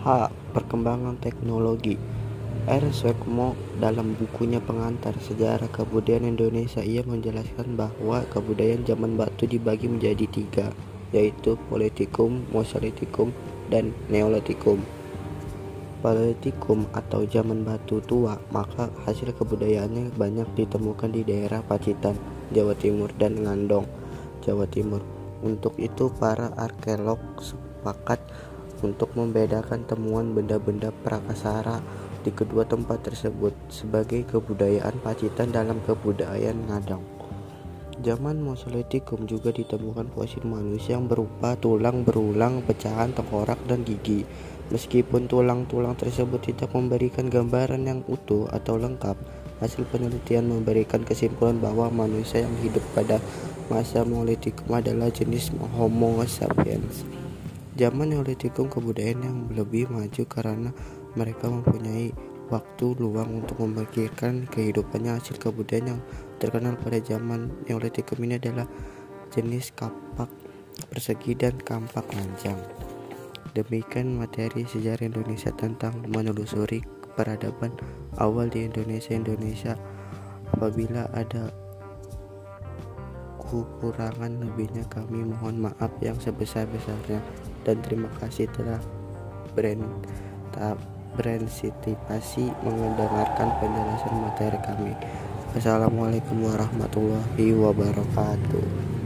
H. Perkembangan teknologi Ernest Swetmo dalam bukunya Pengantar Sejarah Kebudayaan Indonesia ia menjelaskan bahwa kebudayaan zaman batu dibagi menjadi tiga yaitu Politikum, Mesolitikum, dan Neolitikum. Paleolitikum atau zaman batu tua maka hasil kebudayaannya banyak ditemukan di daerah Pacitan, Jawa Timur dan Ngandong, Jawa Timur. Untuk itu para arkeolog sepakat untuk membedakan temuan benda-benda prakasara di kedua tempat tersebut sebagai kebudayaan Pacitan dalam kebudayaan Ngandong. Zaman Mesolitikum juga ditemukan fosil manusia yang berupa tulang berulang, pecahan tengkorak, dan gigi. Meskipun tulang-tulang tersebut tidak memberikan gambaran yang utuh atau lengkap, hasil penelitian memberikan kesimpulan bahwa manusia yang hidup pada masa Neolitikum adalah jenis Homo sapiens. Zaman Neolitikum kebudayaan yang lebih maju karena mereka mempunyai waktu luang untuk memikirkan kehidupannya hasil kebudayaan yang terkenal pada zaman Neolitikum ini adalah jenis kapak persegi dan kampak lancang. Demikian materi sejarah Indonesia tentang menelusuri peradaban awal di Indonesia Indonesia. Apabila ada kekurangan lebihnya kami mohon maaf yang sebesar-besarnya dan terima kasih telah brand berensitipasi mendengarkan penjelasan materi kami. Assalamualaikum warahmatullahi wabarakatuh